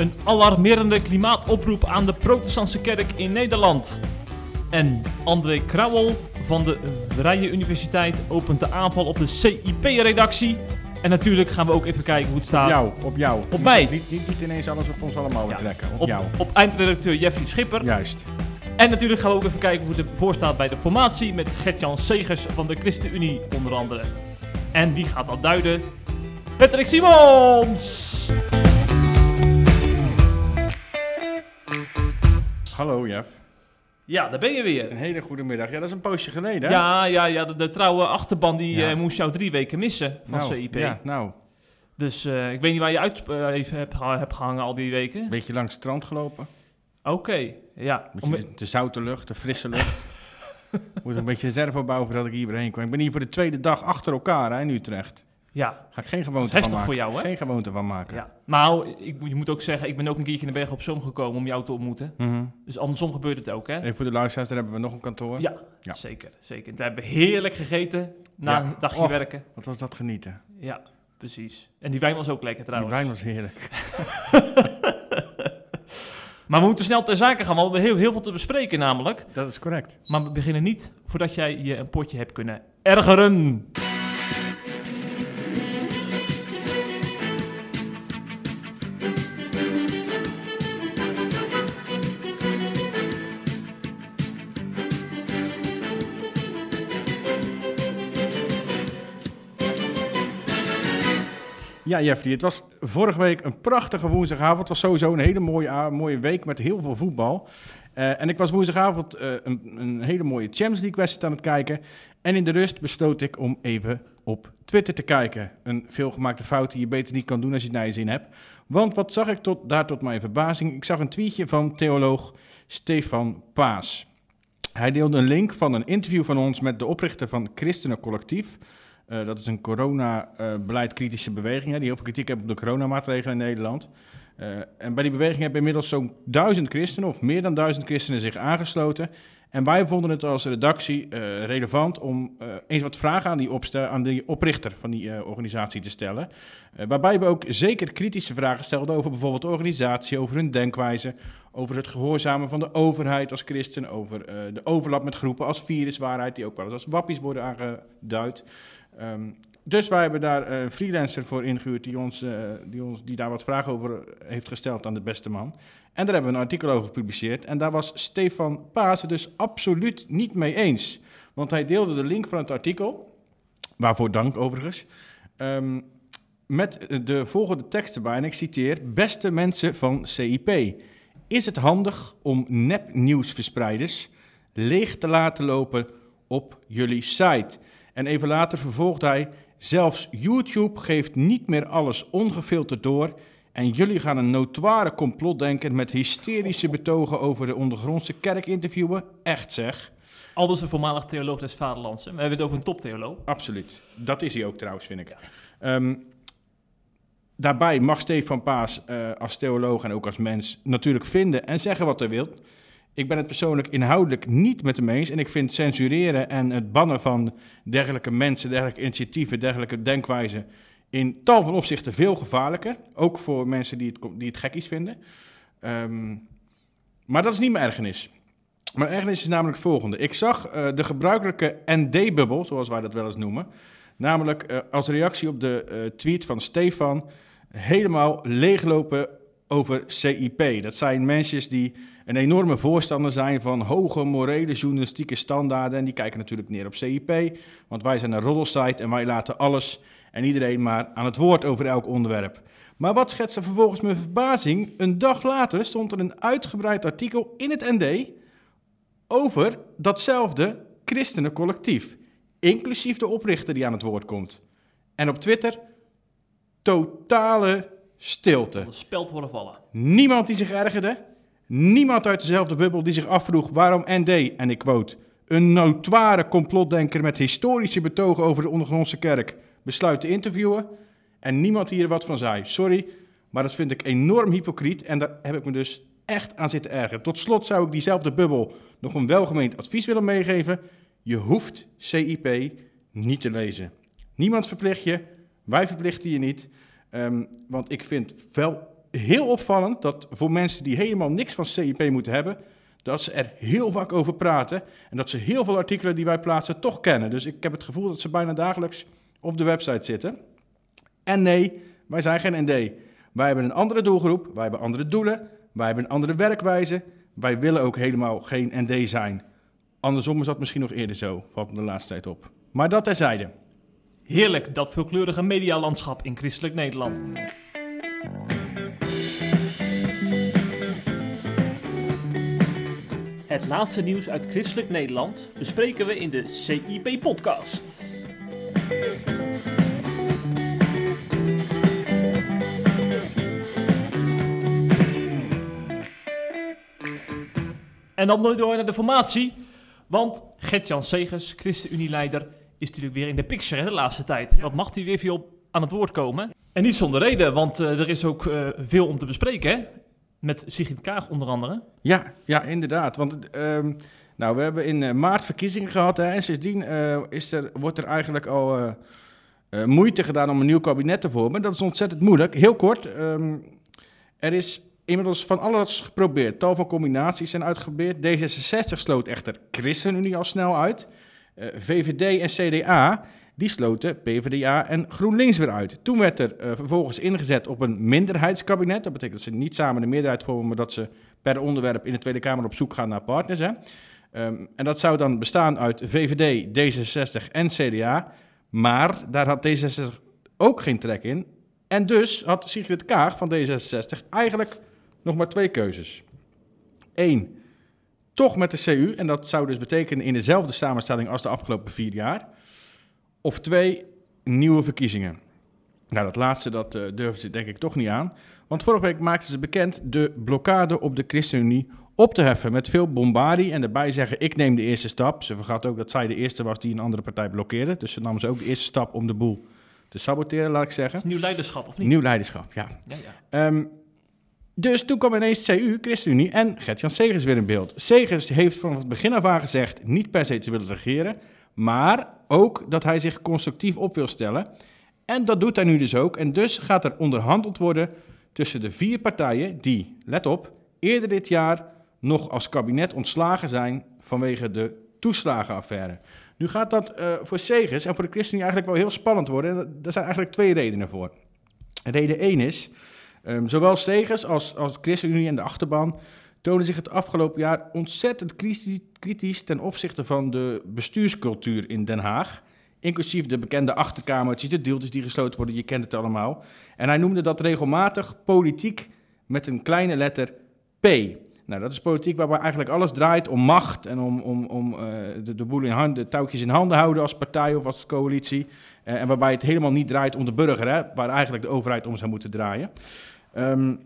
Een alarmerende klimaatoproep aan de protestantse kerk in Nederland. En André Krauwel van de Vrije Universiteit opent de aanval op de CIP-redactie. En natuurlijk gaan we ook even kijken hoe het staat Op jou, op jou. Op mij. Niet, niet, niet ineens alles op ons allemaal Ja, betrekken. Op, op, jou. op eindredacteur Jeffrey Schipper. Juist. En natuurlijk gaan we ook even kijken hoe het ervoor staat bij de formatie met Gertjan Segers van de ChristenUnie onder andere. En wie gaat dat duiden? Patrick Simons! Hallo Jeff. Ja, daar ben je Een weer. hele goede middag. Ja, dat is een poosje geleden. hè? Ja, ja, ja, de, de trouwe achterban die Ja. eh, moest jou drie weken missen van nou, CIP. Ja, nou, Dus eh, ik weet niet waar je uit eh, even hebt, geha- hebt gehangen al die weken. een beetje langs het strand gelopen. Oké, ja. Een Om- de, de zoute lucht, de frisse lucht. Moet een beetje reserve opbouwen voordat ik hier weer heen kwam. Ik ben hier voor de tweede dag achter elkaar hè, in Utrecht. Ja, Ga ik geen gewoonte van maken. voor jou, hè? Geen gewoonte van maken. ja. Maar ik, moet- je moet ook zeggen, ik ben ook een keertje in de Berg op Zoom gekomen om jou te ontmoeten. Mhm. Dus andersom gebeurt het ook, hè? Even voor de luisteraars, daar hebben we nog een kantoor. Ja, Ja. zeker. zeker. We hebben heerlijk gegeten na Ja. een dagje Oh. werken. Wat was dat genieten. Ja, precies. En die wijn was ook lekker Die trouwens. wijn was heerlijk. Maar we moeten snel ter zake gaan, want we hebben heel, heel veel te bespreken namelijk. Dat is correct. Maar we beginnen niet voordat jij je een potje hebt kunnen ergeren. Ja, Jeffrey, het was vorige week een prachtige woensdagavond. Het was sowieso een hele mooie, mooie week met heel veel voetbal. Eh, en ik was woensdagavond eh, een, een hele mooie Champions League wedstrijd aan het kijken. En in de rust besloot ik om even op Twitter te kijken. Een veelgemaakte fout die je beter niet kan doen als je het naar je zin hebt. Want wat zag ik tot, daar tot mijn verbazing? Ik zag een tweetje van theoloog Stefan Paas. Hij deelde een link van een interview van ons met de oprichter van Christenen Collectief. Eh, dat is een corona-beleid-kritische beweging, hè, die heel veel kritiek heeft op de coronamaatregelen in Nederland. Eh, en bij die beweging hebben inmiddels zo'n duizend christenen, of meer dan duizend christenen, zich aangesloten. En wij vonden het als redactie eh, relevant om eh, eens wat vragen aan die, aan die oprichter van die eh, organisatie te stellen. Waarbij we ook zeker kritische vragen stelden over bijvoorbeeld de organisatie, over hun denkwijze, over het gehoorzamen van de overheid als christen, over de overlap met groepen als viruswaarheid, die ook wel eens als wappies worden aangeduid. Ehm, dus wij hebben daar een freelancer voor ingehuurd die, ons, eh, die, ons, die daar wat vragen over heeft gesteld aan de beste man. En daar hebben we een artikel over gepubliceerd. En daar was Stefan Paas dus absoluut niet mee eens. Want hij deelde de link van het artikel, waarvoor dank overigens, ehm, met de volgende tekst erbij. En ik citeer, beste mensen van CIP, is het handig om nepnieuwsverspreiders leeg te laten lopen op jullie site? En even later vervolgt hij: Zelfs YouTube geeft niet meer alles ongefilterd door. En jullie gaan een notoire complotdenker met hysterische betogen over de ondergrondse kerk interviewen? Echt zeg. Aldus een voormalig theoloog des vaderlands. hè. We hebben het over een toptheoloog. Absoluut. Dat is hij ook trouwens, vind ik. Ehm, daarbij mag Stefan Paas eh, als theoloog en ook als mens natuurlijk vinden en zeggen wat hij wil. Ik ben het persoonlijk inhoudelijk niet met hem eens. En ik vind censureren en het bannen van dergelijke mensen, dergelijke initiatieven, dergelijke denkwijzen in tal van opzichten veel gevaarlijker. Ook voor mensen die het, die het gekkies vinden. Ehm, maar dat is niet mijn ergernis. Mijn ergernis is namelijk het volgende. Ik zag eh, de gebruikelijke ND-bubbel, zoals wij dat wel eens noemen. Namelijk eh, als reactie op de eh, tweet van Stefan helemaal leeglopen over CIP. Dat zijn mensen die een enorme voorstander zijn van hoge morele journalistieke standaarden. En die kijken natuurlijk neer op CIP, want wij zijn een roddelsite en wij laten alles en iedereen maar aan het woord over elk onderwerp. Maar wat schetste vervolgens mijn verbazing? Een dag later stond er een uitgebreid artikel in het ND over datzelfde christenencollectief. Inclusief de oprichter die aan het woord komt. En op Twitter totale stilte. Speld horen vallen. Niemand die zich ergerde. Niemand uit dezelfde bubbel die zich afvroeg waarom ND, en ik quote, een notoire complotdenker met historische betogen over de ondergrondse kerk besluit te interviewen. En niemand die er wat van zei. Sorry, maar dat vind ik enorm hypocriet en daar heb ik me dus echt aan zitten ergeren. Tot slot zou ik diezelfde bubbel nog een welgemeend advies willen meegeven. Je hoeft CIP niet te lezen. Niemand verplicht je, wij verplichten je niet. Ehm, want ik vind wel heel opvallend dat voor mensen die helemaal niks van CIP moeten hebben, dat ze er heel vaak over praten en dat ze heel veel artikelen die wij plaatsen toch kennen. Dus ik heb het gevoel dat ze bijna dagelijks op de website zitten. En nee, wij zijn geen ND. Wij hebben een andere doelgroep, wij hebben andere doelen, wij hebben een andere werkwijze. Wij willen ook helemaal geen ND zijn. Andersom is dat misschien nog eerder zo, valt me de laatste tijd op. Maar dat terzijde. Heerlijk, dat veelkleurige medialandschap in christelijk Nederland. Het laatste nieuws uit christelijk Nederland bespreken we in de CIP-podcast. En dan door naar de formatie. Want Gert-Jan Segers, ChristenUnie-leider, is natuurlijk weer in de picture hè, de laatste tijd. Wat mag hij weer veel aan het woord komen? En niet zonder reden, want uh, er is ook uh, veel om te bespreken. Hè? Met Sigrid Kaag onder andere. Ja, ja inderdaad. Want uh, nou, we hebben in maart verkiezingen gehad. Hè, en sindsdien is er, wordt er eigenlijk al moeite gedaan om een nieuw kabinet te vormen. Dat is ontzettend moeilijk. Heel kort. Um, er is inmiddels van alles geprobeerd. Tal van combinaties zijn uitgeprobeerd. D66 sloot echter ChristenUnie al snel uit. Uh, VVD en CDA die sloten PvdA en GroenLinks weer uit. Toen werd er uh, vervolgens ingezet op een minderheidskabinet. Dat betekent dat ze niet samen de meerderheid vormen, maar dat ze per onderwerp in de Tweede Kamer op zoek gaan naar partners. Hè. Um, en dat zou dan bestaan uit VVD, D66 en CDA. Maar daar had D66 ook geen trek in. En dus had Sigrid Kaag van D66 eigenlijk nog maar twee keuzes. Eén, toch met de CU, en dat zou dus betekenen in dezelfde samenstelling als de afgelopen vier jaar. Of twee, nieuwe verkiezingen. Nou, dat laatste dat uh, durfden ze denk ik toch niet aan. Want vorige week maakten ze bekend de blokkade op de ChristenUnie op te heffen met veel bombardie en daarbij zeggen ik neem de eerste stap. Ze vergat ook dat zij de eerste was die een andere partij blokkeerde. Dus ze nam ze ook de eerste stap om de boel te saboteren, laat ik zeggen. Nieuw leiderschap, of niet? Nieuw leiderschap, ja. ja, ja. Um, dus toen kwam ineens CU, ChristenUnie en Gert-Jan Segers weer in beeld. Segers heeft vanaf het begin af aan gezegd niet per se te willen regeren, maar ook dat hij zich constructief op wil stellen. En dat doet hij nu dus ook. En dus gaat er onderhandeld worden tussen de vier partijen die, let op, eerder dit jaar nog als kabinet ontslagen zijn vanwege de toeslagenaffaire. Nu gaat dat uh, voor Segers en voor de ChristenUnie eigenlijk wel heel spannend worden. En er zijn eigenlijk twee redenen voor. Reden 1 is Um, zowel Stegers als, als ChristenUnie en de achterban tonen zich het afgelopen jaar ontzettend kritisch ten opzichte van de bestuurscultuur in Den Haag. Inclusief de bekende achterkamertjes, de deeltjes die gesloten worden, je kent het allemaal. En hij noemde dat regelmatig politiek met een kleine letter P. Nou, dat is politiek waarbij eigenlijk alles draait om macht en om, om, om uh, de, de, boel in hand, de touwtjes in handen houden als partij of als coalitie. Uh, en waarbij het helemaal niet draait om de burger, hè, waar eigenlijk de overheid om zou moeten draaien. Um,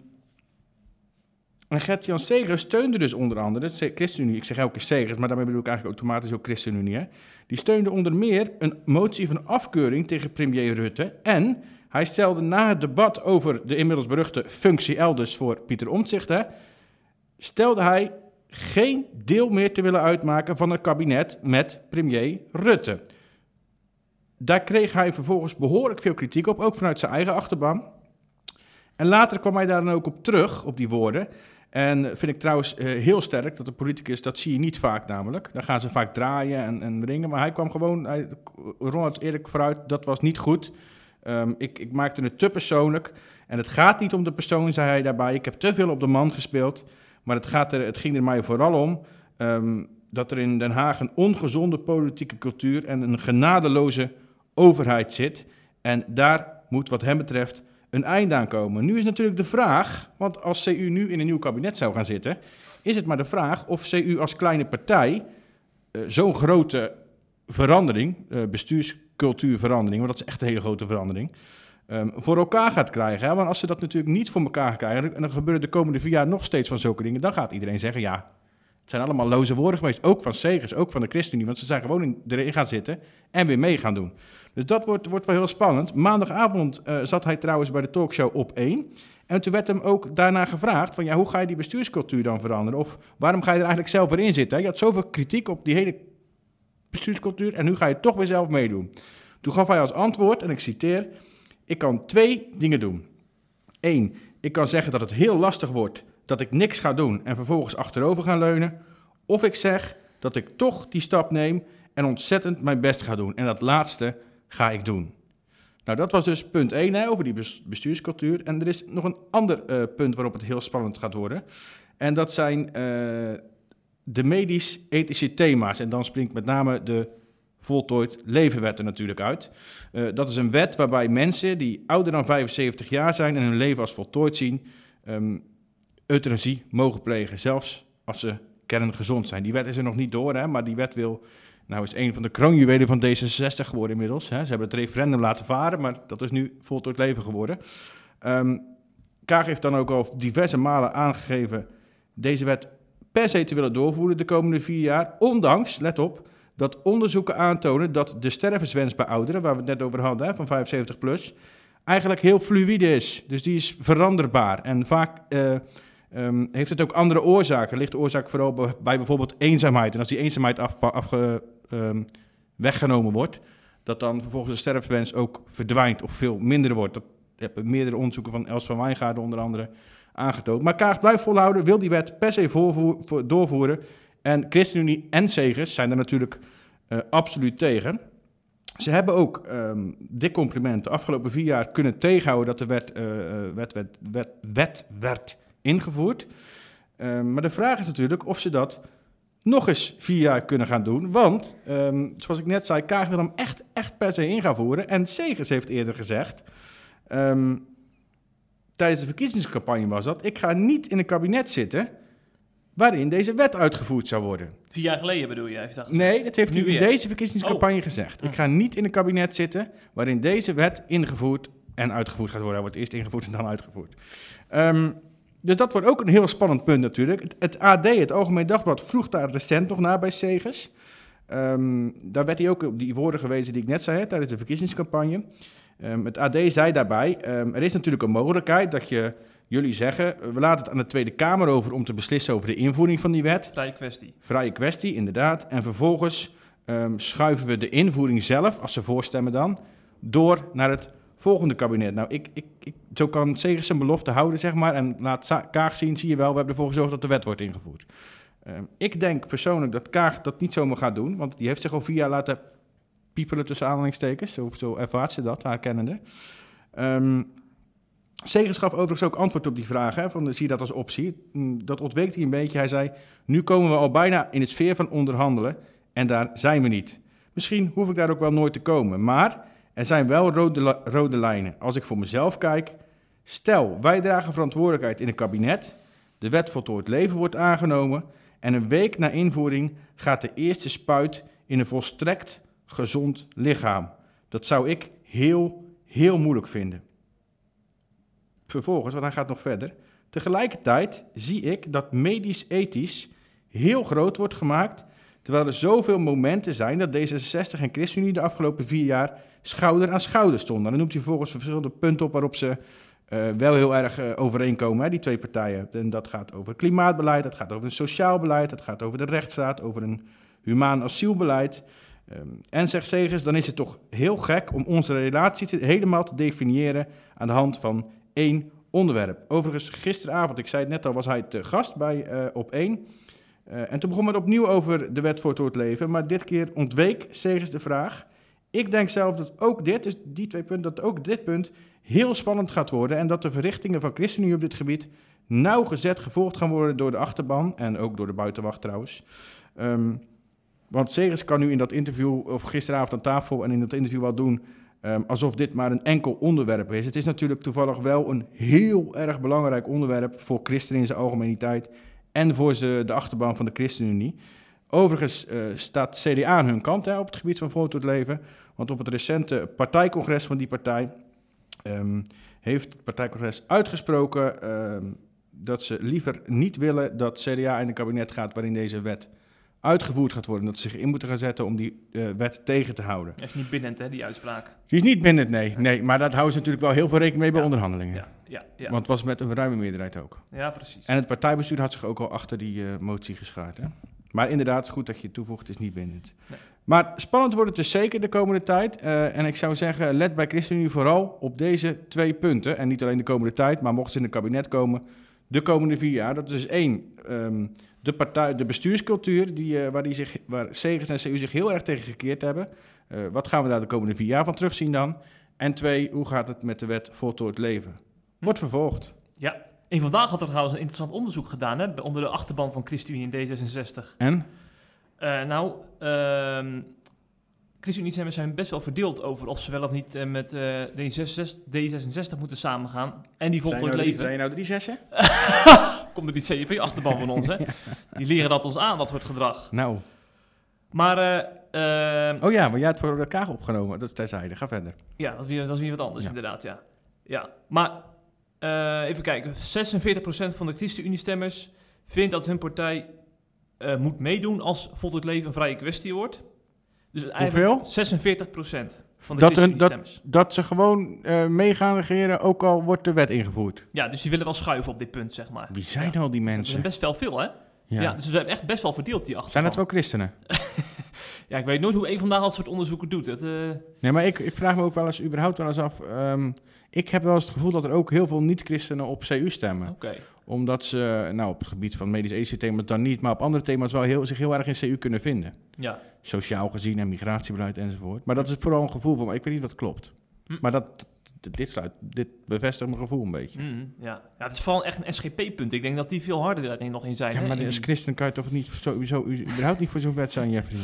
en Gert-Jan Segers steunde dus onder andere de ChristenUnie. Ik zeg elke keer Segers, maar daarmee bedoel ik eigenlijk automatisch ook ChristenUnie. Hè? Die steunde onder meer een motie van afkeuring tegen premier Rutte. En hij stelde na het debat over de inmiddels beruchte functie elders voor Pieter Omtzigt... Hè, stelde hij geen deel meer te willen uitmaken van een kabinet met premier Rutte. Daar kreeg hij vervolgens behoorlijk veel kritiek op, ook vanuit zijn eigen achterban. En later kwam hij daar dan ook op terug, op die woorden. En vind ik trouwens uh, heel sterk dat de politicus, dat zie je niet vaak namelijk. Dan gaan ze vaak draaien en, en ringen. Maar hij kwam gewoon, hij, Ronald eerlijk vooruit, dat was niet goed. Um, ik, ik maakte het te persoonlijk. En het gaat niet om de persoon, zei hij daarbij. Ik heb te veel op de man gespeeld. Maar het, gaat er, het ging er mij vooral om um, dat er in Den Haag een ongezonde politieke cultuur en een genadeloze overheid zit. En daar moet wat hem betreft een einde aan komen. Nu is natuurlijk de vraag, want als CU nu in een nieuw kabinet zou gaan zitten, is het maar de vraag of CU als kleine partij uh, zo'n grote verandering, uh, bestuurscultuurverandering, want dat is echt een hele grote verandering, um, voor elkaar gaat krijgen. Hè? Want als ze dat natuurlijk niet voor elkaar krijgen, en dan gebeuren de komende vier jaar nog steeds van zulke dingen, dan gaat iedereen zeggen, ja, het zijn allemaal loze woorden geweest, ook van Segers, ook van de ChristenUnie, want ze zijn gewoon in, erin gaan zitten en weer mee gaan doen. Dus dat wordt, wordt wel heel spannend. Maandagavond uh, zat hij trouwens bij de talkshow op 1. En toen werd hem ook daarna gevraagd van ja, hoe ga je die bestuurscultuur dan veranderen? Of waarom ga je er eigenlijk zelf weer in zitten? Je had zoveel kritiek op die hele bestuurscultuur en nu ga je toch weer zelf meedoen. Toen gaf hij als antwoord, en ik citeer, ik kan twee dingen doen. Eén, ik kan zeggen dat het heel lastig wordt, dat ik niks ga doen en vervolgens achterover ga leunen. Of ik zeg dat ik toch die stap neem en ontzettend mijn best ga doen. En dat laatste ga ik doen. Nou, dat was dus punt 1 hè, over die bestuurscultuur. En er is nog een ander uh, punt waarop het heel spannend gaat worden. En dat zijn uh, de medisch-ethische thema's. En dan springt met name de voltooid levenwet er natuurlijk uit. Uh, dat is een wet waarbij mensen die ouder dan 75 jaar zijn en hun leven als voltooid zien, um, euthanasie mogen plegen, zelfs als ze kerngezond zijn. Die wet is er nog niet door, hè, maar die wet wil nou is een van de kroonjuwelen van D66 geworden inmiddels. Hè. Ze hebben het referendum laten varen, maar dat is nu voltooid leven geworden. Um, Kaag heeft dan ook al diverse malen aangegeven deze wet per se te willen doorvoeren de komende vier jaar. Ondanks, let op, dat onderzoeken aantonen dat de stervenswens bij ouderen, waar we het net over hadden, van 75 plus, eigenlijk heel fluïde is. Dus die is veranderbaar. En vaak uh, um, heeft het ook andere oorzaken. Ligt de oorzaak vooral bij bijvoorbeeld eenzaamheid. En als die eenzaamheid af, afge, um, weggenomen wordt, dat dan vervolgens de sterfwens ook verdwijnt of veel minder wordt. Dat hebben meerdere onderzoeken van Els van Wijngaarden onder andere aangetoond. Maar Kaag blijft volhouden, wil die wet per se voorvoer, doorvoeren. En ChristenUnie en Segers zijn er natuurlijk uh, absoluut tegen. Ze hebben ook, um, dit compliment, de afgelopen vier jaar kunnen tegenhouden dat de wet, uh, wet, wet, wet, wet werd ingevoerd. Uh, maar de vraag is natuurlijk of ze dat nog eens vier jaar kunnen gaan doen. Want, um, zoals ik net zei, Kaag wil hem echt, echt per se in gaan voeren. En Segers heeft eerder gezegd, tijdens de verkiezingscampagne was dat... ik ga niet in een kabinet zitten waarin deze wet uitgevoerd zou worden. Vier jaar geleden bedoel je? Heeft dat nee, dat heeft nu hij in deze verkiezingscampagne oh. gezegd. Ik ga niet in een kabinet zitten waarin deze wet ingevoerd en uitgevoerd gaat worden. Hij wordt eerst ingevoerd en dan uitgevoerd. Um, dus dat wordt ook een heel spannend punt natuurlijk. Het, het AD, het Algemeen Dagblad, vroeg daar recent nog naar bij Segers. Um, daar werd hij ook op die woorden gewezen die ik net zei hè, tijdens de verkiezingscampagne. Um, het AD zei daarbij, er is natuurlijk een mogelijkheid dat je, jullie zeggen, we laten het aan de Tweede Kamer over om te beslissen over de invoering van die wet. Vrije kwestie. Vrije kwestie, inderdaad. En vervolgens schuiven we de invoering zelf, als ze voorstemmen dan, door naar het volgende kabinet. Nou, ik, ik, ik, zo kan Segers zijn belofte houden, zeg maar. En laat Kaag zien, zie je wel, we hebben ervoor gezorgd dat de wet wordt ingevoerd. Uh, ik denk persoonlijk dat Kaag dat niet zomaar gaat doen, want die heeft zich al vier jaar laten piepelen tussen aanhalingstekens. Zo, zo ervaart ze dat, haar kennende. Um, Segers gaf overigens ook antwoord op die vraag, van, zie je dat als optie? Mm, dat ontweek hij een beetje. Hij zei, nu komen we al bijna in het sfeer van onderhandelen en daar zijn we niet. Misschien hoef ik daar ook wel nooit te komen, maar er zijn wel rode, rode lijnen. Als ik voor mezelf kijk, stel wij dragen verantwoordelijkheid in een kabinet, de wet voltooid leven wordt aangenomen en een week na invoering gaat de eerste spuit in een volstrekt gezond lichaam. Dat zou ik heel, heel moeilijk vinden. Vervolgens, want hij gaat nog verder. Tegelijkertijd zie ik dat medisch-ethisch heel groot wordt gemaakt, terwijl er zoveel momenten zijn dat D66 en ChristenUnie de afgelopen vier jaar schouder aan schouder stonden. Dan noemt hij vervolgens verschillende punten op waarop ze uh, wel heel erg uh, overeenkomen, hè, die twee partijen. En dat gaat over klimaatbeleid, dat gaat over een sociaal beleid, dat gaat over de rechtsstaat, over een humaan asielbeleid. Um, en zegt Segers, dan is het toch heel gek om onze relatie helemaal te definiëren aan de hand van één onderwerp. Overigens, gisteravond, ik zei het net al, was hij te gast bij uh, Op 1. en toen begon het opnieuw over de wet voor het leven, maar dit keer ontweek Segers de vraag... Ik denk zelf dat ook dit, dus die twee punten, dat ook dit punt heel spannend gaat worden. En dat de verrichtingen van ChristenUnie op dit gebied nauwgezet gevolgd gaan worden door de achterban. En ook door de buitenwacht trouwens. Um, want Segers kan nu in dat interview, of gisteravond aan tafel en in dat interview wel doen. Um, alsof dit maar een enkel onderwerp is. Het is natuurlijk toevallig wel een heel erg belangrijk onderwerp voor christenen in zijn algemeniteit. En voor ze, de achterban van de ChristenUnie. Overigens uh, staat CDA aan hun kant hè, op het gebied van tot leven. Want op het recente partijcongres van die partij um, heeft het partijcongres uitgesproken um, dat ze liever niet willen dat CDA in een kabinet gaat waarin deze wet uitgevoerd gaat worden. Dat ze zich in moeten gaan zetten om die uh, wet tegen te houden. Dat is niet bindend, hè, die uitspraak? Die is niet bindend, nee. nee maar daar houden ze natuurlijk wel heel veel rekening mee bij onderhandelingen. Ja, ja, ja. Want het was met een ruime meerderheid ook. Ja, precies. En het partijbestuur had zich ook al achter die uh, motie geschaard. Hè? Maar inderdaad, het is goed dat je toevoegt, het is niet bindend. Nee. Maar spannend wordt het dus zeker de komende tijd. Eh, en ik zou zeggen, let bij ChristenUnie vooral op deze twee punten. En niet alleen de komende tijd, maar mochten ze in het kabinet komen, de komende vier jaar. Dat is dus één, ehm, de, partij, de bestuurscultuur, die, eh, waar, die zich, waar Segers en CU zich heel erg tegen gekeerd hebben. Eh, wat gaan we daar de komende vier jaar van terugzien dan? En twee, hoe gaat het met de wet voltooid leven? Wordt vervolgd. Ja. En vandaag had er trouwens een interessant onderzoek gedaan hè, onder de achterban van ChristenUnie in D66. En? Eh, nou, ehm ChristenUnie zijn best wel verdeeld over of ze wel of niet met eh, D66, D66 moeten samengaan. En die voltooid nou leven. zijn je nou drie zessen? Komt er die CEP-achterban van ons, hè? Die leren dat ons aan, dat soort gedrag. Nou. Maar, eh, ehm, Oh ja, maar jij hebt voor elkaar opgenomen. Dat is terzijde. Ga verder. ja, dat is weer, dat is weer wat anders, Ja. inderdaad, ja. Ja, maar eh, even kijken. 46% van de ChristenUnie-stemmers vindt dat hun partij eh, moet meedoen als voltooid leven een vrije kwestie wordt. Dus eigenlijk 46% van de Dat hun-. Dat ze gewoon eh, mee gaan regeren, ook al wordt de wet ingevoerd. Ja, dus die willen wel schuiven op dit punt, zeg maar. Wie zijn ja. al die Er zijn mensen? best wel veel, hè? Ja. Ja. dus ze zijn echt best wel verdeeld, die achterban. Zijn het ook christenen? Ja, ik weet nooit hoe een vandaag dat soort onderzoeken doet. Eh, Nee, maar ik, ik vraag me ook wel eens überhaupt wel eens af. ehm, ik heb wel eens het gevoel dat er ook heel veel niet-christenen op CU stemmen. Oké. Omdat ze, nou op het gebied van medisch-ethische thema's dan niet, maar op andere thema's wel heel, zich heel erg in CU kunnen vinden. Ja. Sociaal gezien en migratiebeleid enzovoort. Maar dat is vooral een gevoel van. Ik weet niet wat klopt. Hm. Maar dat, dit, sluit, dit bevestigt mijn gevoel een beetje. Mm, ja. ja, het is vooral echt een SGP-punt. Ik denk dat die veel harder daarin nog in zijn. Ja, hè, maar in als christen kan je toch niet sowieso überhaupt niet voor zo'n wet zijn, Jeffrey?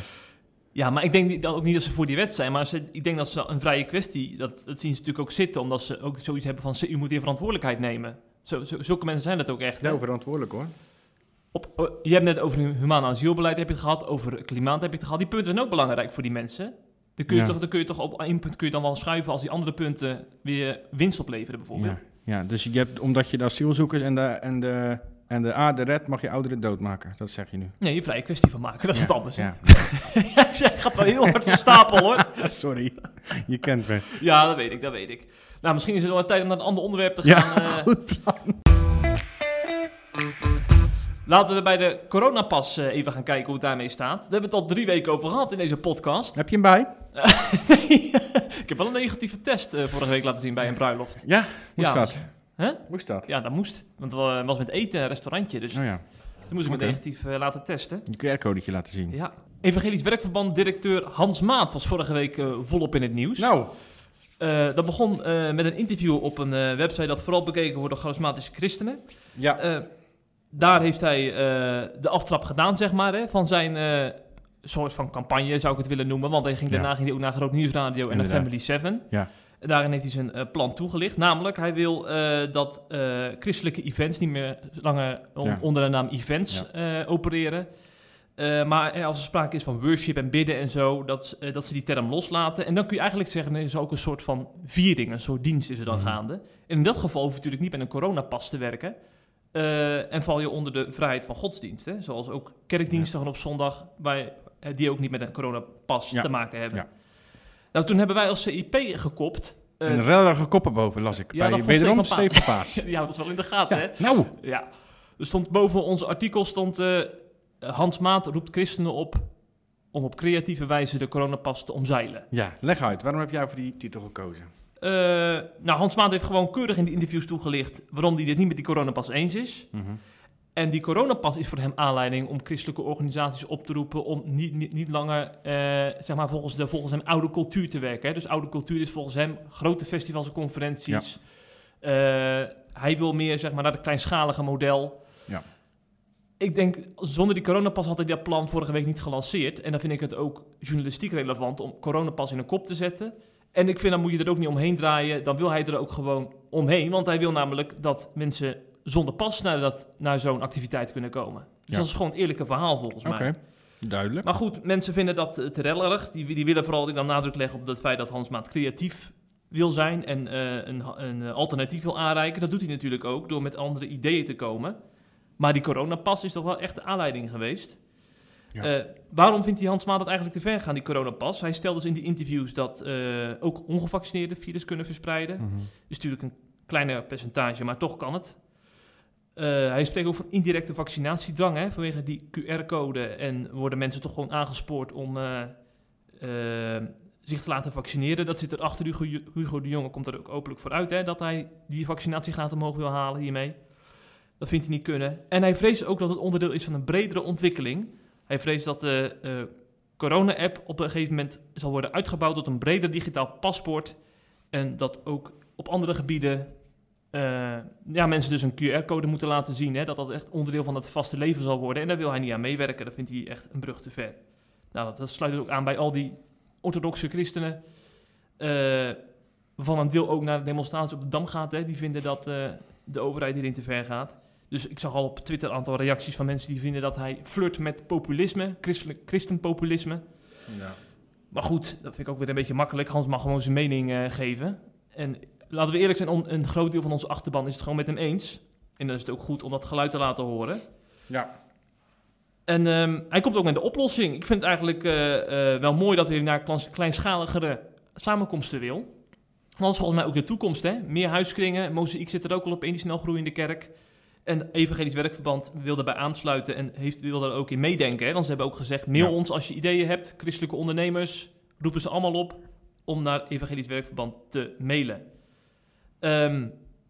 ja, maar ik denk dat ook niet dat ze voor die wet zijn. Maar ze, ik denk dat ze een vrije kwestie, dat, dat zien ze natuurlijk ook zitten. Omdat ze ook zoiets hebben van, u moet hier verantwoordelijkheid nemen. Zo, zo, zulke mensen zijn dat ook echt. Ja, verantwoordelijk hoor. Op, oh, je hebt net over humaan asielbeleid heb je het gehad, over klimaat heb je het gehad. Die punten zijn ook belangrijk voor die mensen. Dan kun je, Ja. toch, dan kun je toch op één punt kun je dan wel schuiven als die andere punten weer winst opleveren bijvoorbeeld. Ja, ja, dus je hebt, omdat je de asielzoekers en de, en de, en de aarde redt, mag je ouderen doodmaken. Dat zeg je nu. Nee, je vrije kwestie van maken, dat is Ja, wat anders. Ja. Jij gaat wel heel hard van stapel hoor. Sorry, je kent me. Ja, dat weet ik, dat weet ik. Nou, misschien is het wel tijd om naar een ander onderwerp te Ja, gaan. eh. goed plan. laten we bij de coronapas eh, even gaan kijken hoe het daarmee staat. Daar hebben we het al drie weken over gehad in deze podcast. Heb je hem bij? ik heb wel een negatieve test eh, vorige week laten zien bij een bruiloft. Ja, hoe Ja, is dat? Ja, dat moest. Want het wa- was met eten een restaurantje, dus Oh ja, toen moest ik me Oké. negatief eh, laten testen. een QR-codetje laten zien. Ja. Evangelisch Werkverband directeur Hans Maat was vorige week eh, volop in het nieuws. Nou, Eh, dat begon met een interview op een website dat vooral bekeken wordt door charismatische christenen. ja. Daar heeft hij de aftrap gedaan, zeg maar, hè, van zijn soort van campagne, zou ik het willen noemen. Want hij ging, Ja. daarna ging hij ook naar Groot Nieuwsradio en naar. Family 7. Ja. Daarin heeft hij zijn eh, plan toegelicht. Namelijk, hij wil eh, dat eh, christelijke events niet meer langer on- Ja. onder de naam events opereren. Maar als er sprake is van worship en bidden en zo, dat, dat ze die term loslaten. En dan kun je eigenlijk zeggen, er is ook een soort van viering, een soort dienst is er dan Mhm. gaande. En in dat geval hoef je natuurlijk niet met een coronapas te werken. En val je onder de vrijheid van godsdienst. Hè? Zoals ook kerkdiensten op zondag, waar, die ook niet met een coronapas Ja. te maken hebben. Ja. Nou, toen hebben wij als CIP gekopt. eh, een rellige koppen boven las ik. ja, bij dat wederom Stefan Paas. Je houdt het wel in de gaten, Ja, hè? Nou, Ja. Er stond boven ons artikel stond eh, Hans Maat roept christenen op om op creatieve wijze de coronapas te omzeilen. ja, leg uit. Waarom heb jij voor die titel gekozen? Eh, nou, Hans Maat heeft gewoon keurig in die interviews toegelicht waarom hij dit niet met die coronapas eens is. Mhm. En die coronapas is voor hem aanleiding om christelijke organisaties op te roepen om niet, niet, niet langer eh, zeg maar volgens, de, volgens hem oude cultuur te werken. Hè. Dus oude cultuur is volgens hem grote festivals en conferenties. Eh, hij wil meer zeg maar, naar het kleinschalige model. Ja. Ik denk, zonder die coronapas had hij dat plan vorige week niet gelanceerd. En dan vind ik het ook journalistiek relevant om coronapas in een kop te zetten. En ik vind, dan moet je er ook niet omheen draaien. Dan wil hij er ook gewoon omheen. Want hij wil namelijk dat mensen zonder pas naar, dat, naar zo'n activiteit kunnen komen. Dus Ja. dat is gewoon het eerlijke verhaal volgens mij. duidelijk. Maar goed, mensen vinden dat eh, te rellerig. Die, die willen vooral dan nadruk leggen op het feit dat Hans Maat creatief wil zijn en eh, een, een eh, alternatief wil aanreiken. Dat doet hij natuurlijk ook door met andere ideeën te komen. Maar die coronapas is toch wel echt de aanleiding geweest. Ja. Waarom vindt die Hans Maat het eigenlijk te ver gaan, die coronapas? Hij stelt dus in die interviews dat ook ongevaccineerden virus kunnen verspreiden. Mhm. is natuurlijk een kleiner percentage, maar toch kan het. Eh, hij spreekt ook van indirecte vaccinatiedrang, hè, vanwege die QR-code. En worden mensen toch gewoon aangespoord om, eh, eh, zich te laten vaccineren. Dat zit er achter. Hugo, de Jonge komt er ook openlijk voor uit hè, dat hij die vaccinatiegraad omhoog wil halen hiermee. Dat vindt hij niet kunnen. En hij vreest ook dat het onderdeel is van een bredere ontwikkeling. Hij vreest dat de corona-app op een gegeven moment zal worden uitgebouwd tot een breder digitaal paspoort. En dat ook op andere gebieden eh, ja, mensen dus een QR-code moeten laten zien. Hè, dat dat echt onderdeel van het vaste leven zal worden. En daar wil hij niet aan meewerken. Dat vindt hij echt een brug te ver. Nou, dat sluit ook aan bij al die orthodoxe christenen. Uh, waarvan een deel ook naar de demonstratie op de Dam gaat. Hè, die vinden dat uh, de overheid hierin te ver gaat. Dus ik zag al op Twitter een aantal reacties van mensen die vinden dat hij flirt met populisme, christelijk christenpopulisme. Ja. Maar goed, dat vind ik ook weer een beetje makkelijk. Hans mag gewoon zijn mening geven. En laten we eerlijk zijn, een groot deel van onze achterban is het gewoon met hem eens. En dan is het ook goed om dat geluid te laten horen. Ja. En um, hij komt ook met de oplossing. Ik vind het eigenlijk uh, uh, wel mooi dat hij naar kleinschaligere samenkomsten wil. Want dat is volgens mij ook de toekomst, hè? Meer huiskringen. Mozaïek zit er ook al op in die snel groeiende kerk. En Evangelisch Werkverband wil daarbij aansluiten en heeft, wil daar ook in meedenken. Hè? Want ze hebben ook gezegd, mail ja. ons als je ideeën hebt. Christelijke ondernemers, roepen ze allemaal op om naar Evangelisch Werkverband te mailen. Um,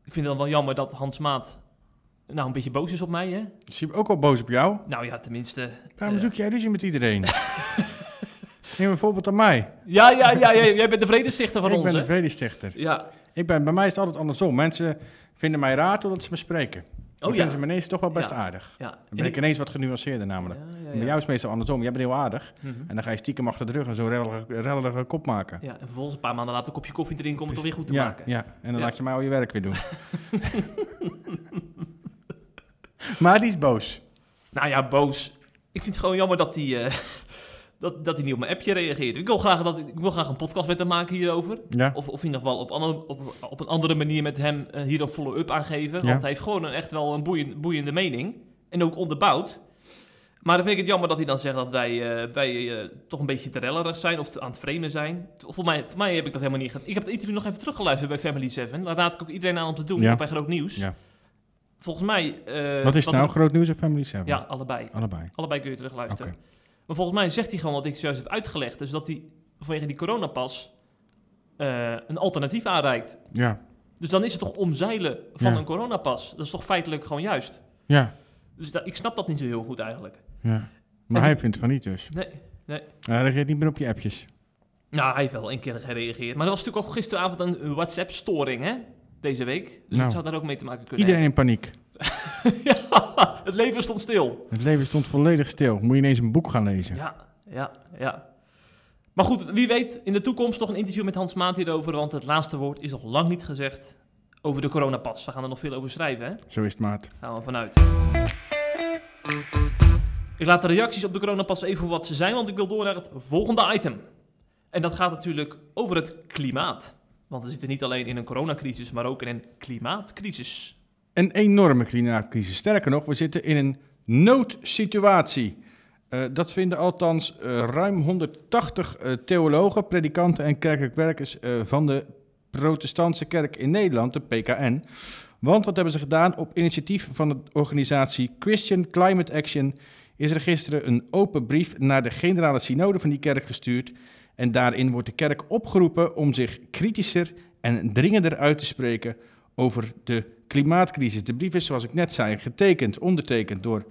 ik vind het wel jammer dat Hans Maat nou een beetje boos is op mij, hè? Is hij ook wel boos op jou? Nou ja, tenminste... Waarom uh, zoek jij ruzie met iedereen? Neem een voorbeeld aan mij. Ja, ja, ja, jij, jij bent de vredestichter van ik ons, Ik ben hè? de vredestichter. Ja. Ik ben, bij mij is het altijd andersom. Mensen vinden mij raar totdat ze me spreken. Oh, ja. ze me ineens toch wel best Ja. aardig. ja. Dan ben ik ineens wat genuanceerder namelijk. Ja, Bij jou is het meestal andersom. Jij bent heel aardig. Mhm. En dan ga je stiekem achter de rug en zo rellige kop maken. Ja, en vervolgens een paar maanden later een kopje koffie drinken om het weer goed te maken. Ja, en dan laat je mij al je werk weer doen. maar die is boos. Nou ja, boos. Ik vind het gewoon jammer dat hij, eh, dat, dat hij niet op mijn appje reageert. Ik wil, graag dat, ik wil graag een podcast met hem maken hierover. Ja. Of, of in ieder geval op, ander, op, op een andere manier met hem eh, hier een follow-up aan geven. Ja. Want hij heeft gewoon een, echt wel een boeiend, boeiende mening. En ook onderbouwd. Maar dan vind ik het jammer dat hij dan zegt dat wij, eh, wij eh, toch een beetje te rellerig zijn of te, aan het framen zijn. Voor, mij, voor mij heb ik dat helemaal niet gedaan. Ik heb het interview nog even teruggeluisterd bij Family 7. Daar raad ik ook iedereen aan om te doen, Ja. bij Groot Nieuws. Ja. Volgens mij... Wat is nou? er- Groot nieuws of Family 7? Ja, allebei. Allebei. Allebei kun je terugluisteren. Maar volgens mij zegt hij gewoon wat ik zojuist heb uitgelegd. Dus dat hij vanwege die coronapas eh, een alternatief aanreikt. Ja. Dus dan is het toch omzeilen van Ja. een coronapas. Dat is toch feitelijk gewoon juist. Ja. Dus ik snap dat niet zo heel goed eigenlijk. ja. Maar En hij vindt van niet dus. Nee. Hij reageert niet meer op je appjes. Nou, hij heeft wel een keer gereageerd. Maar er was natuurlijk ook gisteravond een WhatsApp-storing, hè? Deze week. Dus Nou. het zou daar ook mee te maken kunnen Iedereen in paniek. ja, het leven stond stil. Het leven stond volledig stil. Moet je ineens een boek gaan lezen. Ja, ja, ja. Maar goed, wie weet in de toekomst nog een interview met Hans Maat hierover. Want het laatste woord is nog lang niet gezegd over de coronapas. We gaan er nog veel over schrijven, hè? Zo is het, maat. Gaan we vanuit. Ik laat de reacties op de coronapas even voor wat ze zijn, want ik wil door naar het volgende item. En dat gaat natuurlijk over het klimaat. Want we zitten niet alleen in een coronacrisis, maar ook in een klimaatcrisis. Een enorme klimaatcrisis. Sterker nog, we zitten in een noodsituatie. Eh, dat vinden althans eh, ruim 180 eh, theologen, predikanten en kerkelijk werkers van de Protestantse Kerk in Nederland, de PKN. Want wat hebben ze gedaan? Op initiatief van de organisatie Christian Climate Action is er gisteren een open brief naar de generale synode van die kerk gestuurd. En daarin wordt de kerk opgeroepen om zich kritischer en dringender uit te spreken over de klimaatcrisis. De brief is, zoals ik net zei, getekend, ondertekend door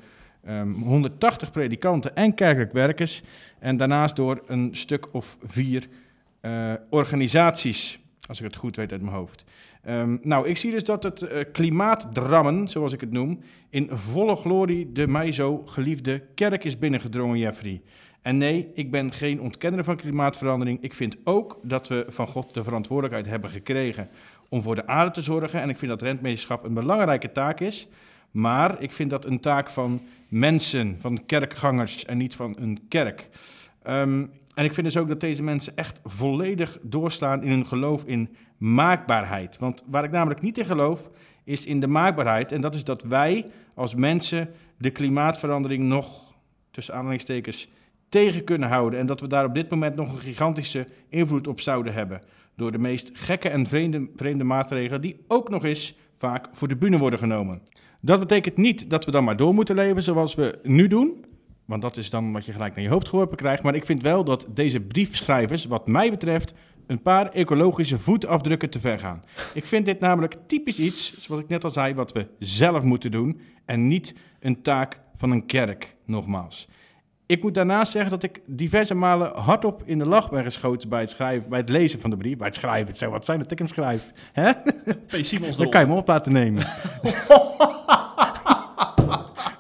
ehm, 180 predikanten en kerkelijk werkers. En daarnaast door een stuk of vier eh, organisaties, als ik het goed weet uit mijn hoofd. Ehm, nou, ik zie dus dat het eh, klimaatdrammen, zoals ik het noem, in volle glorie de mij zo geliefde kerk is binnengedrongen, Jeffrey. En nee, ik ben geen ontkenner van klimaatverandering. Ik vind ook dat we van God de verantwoordelijkheid hebben gekregen om voor de aarde te zorgen. En ik vind dat rentmeesterschap een belangrijke taak is. Maar ik vind dat een taak van mensen, van kerkgangers en niet van een kerk. Ehm, en ik vind dus ook dat deze mensen echt volledig doorslaan in hun geloof in maakbaarheid. Want waar ik namelijk niet in geloof, is in de maakbaarheid. En dat is dat wij als mensen de klimaatverandering nog, tussen aanhalingstekens, tegen kunnen houden. En dat we daar op dit moment nog een gigantische invloed op zouden hebben. Door de meest gekke en vreemde, maatregelen, die ook nog eens vaak voor de bühne worden genomen. Dat betekent niet dat we dan maar door moeten leven zoals we nu doen. Want dat is dan wat je gelijk naar je hoofd geworpen krijgt. Maar ik vind wel dat deze briefschrijvers, wat mij betreft, een paar ecologische voetafdrukken te ver gaan. Ik vind dit namelijk typisch iets, zoals ik net al zei, wat we zelf moeten doen. En niet een taak van een kerk, nogmaals. Ik moet daarnaast zeggen dat ik diverse malen hardop in de lach ben geschoten bij het, schrijven, bij het lezen van de brief. Bij het schrijven, het zou wat zijn dat ik hem schrijf. Hè? Simons Dan kan je me op laten nemen.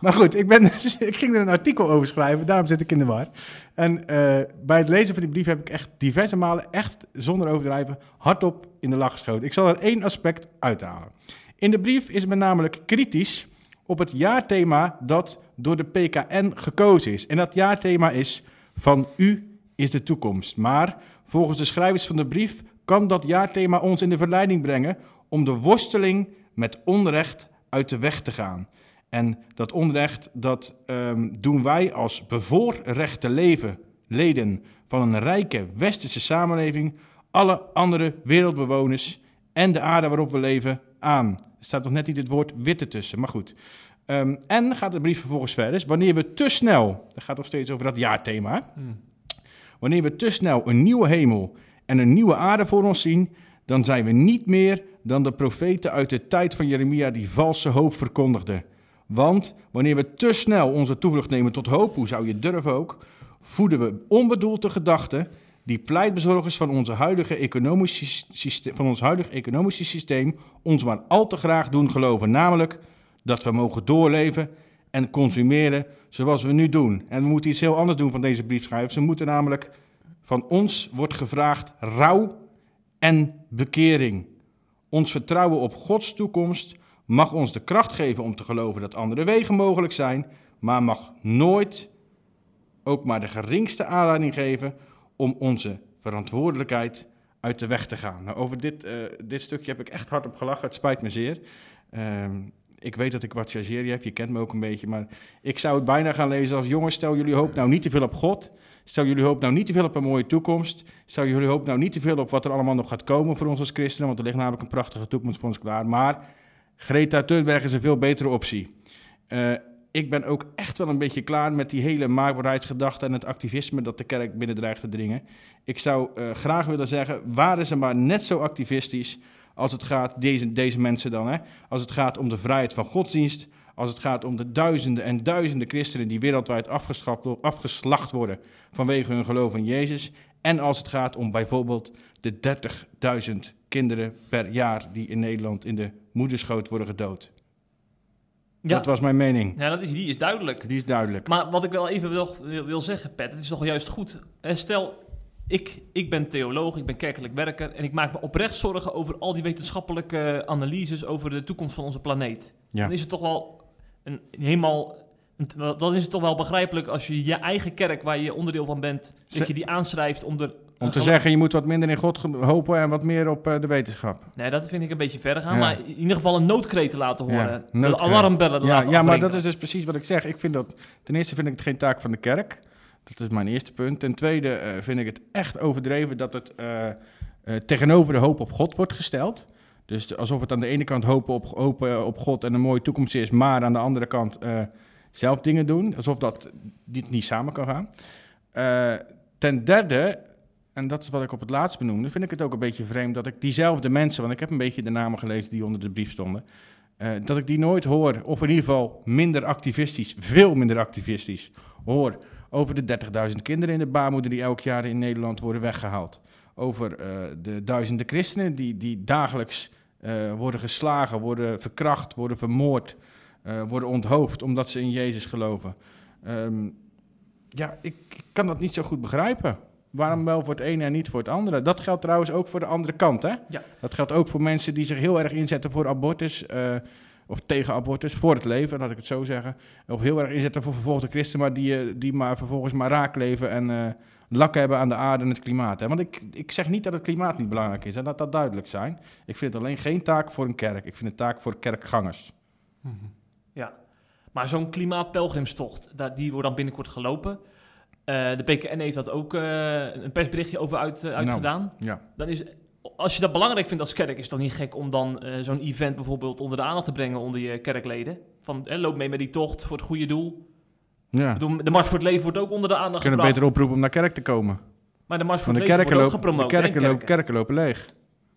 maar goed, ik, ben dus- ik ging er een artikel over schrijven, daarom zit ik in de war. En eh, bij het lezen van die brief heb ik echt diverse malen, echt zonder overdrijven, hardop in de lach geschoten. Ik zal er één aspect uithalen. In de brief is men namelijk kritisch op het jaarthema dat door de PKN gekozen is. En dat jaarthema is van u is de toekomst. Maar volgens de schrijvers van de brief kan dat jaarthema ons in de verleiding brengen om de worsteling met onrecht uit de weg te gaan. En dat onrecht, dat ehm, doen wij als bevoorrechte leven, leden van een rijke westerse samenleving, alle andere wereldbewoners en de aarde waarop we leven aan. Er staat nog net niet het woord witte tussen, maar goed. Ehm, en gaat de brief vervolgens verder. Dus wanneer we te snel, dat gaat nog steeds over dat jaarthema. Wanneer we te snel een nieuwe hemel en een nieuwe aarde voor ons zien, dan zijn we niet meer dan de profeten uit de tijd van Jeremia die valse hoop verkondigden. Want wanneer we te snel onze toevlucht nemen tot hoop, hoe zou je durven ook, voeden we onbedoeld de gedachten die pleitbezorgers van, onze huidige economische systeem, van ons huidige economische systeem ons maar al te graag doen geloven. Namelijk dat we mogen doorleven en consumeren zoals we nu doen. En we moeten iets heel anders doen van deze briefschrijvers. Ze moeten namelijk, van ons wordt gevraagd rouw en bekering. Ons vertrouwen op Gods toekomst mag ons de kracht geven om te geloven dat andere wegen mogelijk zijn, maar mag nooit ook maar de geringste aanleiding geven om onze verantwoordelijkheid uit de weg te gaan. Nou, over dit, uh, dit stukje heb ik echt hard op gelachen. Het spijt me zeer. Uh, ik weet dat ik wat heb, je kent me ook een beetje, maar ik zou het bijna gaan lezen als jongens, stel jullie hoop nou niet te veel op God. Stel jullie hoop nou niet te veel op een mooie toekomst. Stel jullie hoop nou niet te veel op wat er allemaal nog gaat komen voor ons als christenen, want er ligt namelijk een prachtige toekomst voor ons klaar. Maar Greta Thunberg is een veel betere optie. Uh, ik ben ook echt wel een beetje klaar met die hele maakbaarheidsgedachte en het activisme dat de kerk binnen dreigt te dringen. Ik zou uh, graag willen zeggen, waren ze maar net zo activistisch als het gaat, deze, deze mensen dan, hè, als het gaat om de vrijheid van godsdienst, als het gaat om de duizenden en duizenden christenen die wereldwijd afgeslacht worden vanwege hun geloof in Jezus, en als het gaat om bijvoorbeeld de 30.000 kinderen per jaar die in Nederland in de moederschoot worden gedood. Ja. Dat was mijn mening. Ja, dat is, die is duidelijk. Die is duidelijk. Maar wat ik wel even wil, wil, wil zeggen, Pet, het is toch juist goed. Stel, ik, ik ben theoloog, ik ben kerkelijk werker en ik maak me oprecht zorgen over al die wetenschappelijke analyses over de toekomst van onze planeet. Ja. Dan is het toch wel een, helemaal. Een, dan is het toch wel begrijpelijk als je je eigen kerk, waar je onderdeel van bent, dat je die aanschrijft om er. Om te zeggen, je moet wat minder in God hopen en wat meer op uh, de wetenschap. Nee, dat vind ik een beetje verder gaan. Ja. Maar in ieder geval een noodkreet te laten horen. Ja, de alarmbellen ja, laten Ja, maar dat is dus precies wat ik zeg. Ik vind dat, ten eerste vind ik het geen taak van de kerk. Dat is mijn eerste punt. Ten tweede uh, vind ik het echt overdreven dat het uh, uh, tegenover de hoop op God wordt gesteld. Dus alsof het aan de ene kant hopen op, hopen op God en een mooie toekomst is, maar aan de andere kant zelf dingen doen. Alsof dat dit niet samen kan gaan. ten derde, en dat is wat ik op het laatst benoemde, vind ik het ook een beetje vreemd dat ik diezelfde mensen, want ik heb een beetje de namen gelezen die onder de brief stonden, dat ik die nooit hoor, of in ieder geval minder activistisch, veel minder activistisch hoor over de 30.000 kinderen in de baarmoeder die elk jaar in Nederland worden weggehaald. Over uh, de duizenden christenen die, die dagelijks uh, worden geslagen, worden verkracht, worden vermoord, worden onthoofd omdat ze in Jezus geloven. Um, ja, ik, ik, kan dat niet zo goed begrijpen. Waarom wel voor het ene en niet voor het andere? Dat geldt trouwens ook voor de andere kant. Hè? Ja. Dat geldt ook voor mensen die zich heel erg inzetten voor abortus of tegen abortus, voor het leven, laat ik het zo zeggen. Of heel erg inzetten voor vervolgde christenen, maar die, die maar vervolgens maar raak leven en uh, lak hebben aan de aarde en het klimaat. Hè. Want ik, ik zeg niet dat het klimaat niet belangrijk is, en dat dat duidelijk zijn. Ik vind het alleen geen taak voor een kerk. Ik vind het taak voor kerkgangers. Mm -hmm. Ja, maar zo'n klimaatpelgrimstocht, die wordt dan binnenkort gelopen. Uh, de PKN heeft dat ook uh, een persberichtje over uit, uitgedaan. Nou, ja. Dan is als je dat belangrijk vindt als kerk, is het dan niet gek om dan zo'n event bijvoorbeeld onder de aandacht te brengen onder je kerkleden? Van eh, loop mee met die tocht voor het goede doel. Ja. Ik bedoel, de Mars voor het Leven wordt ook onder de aandacht kunnen gebracht. beter oproepen om naar kerk te komen. Maar de Mars voor het de Leven wordt ook de, gepromoot. in kerken, lopen, kerken. lopen leeg.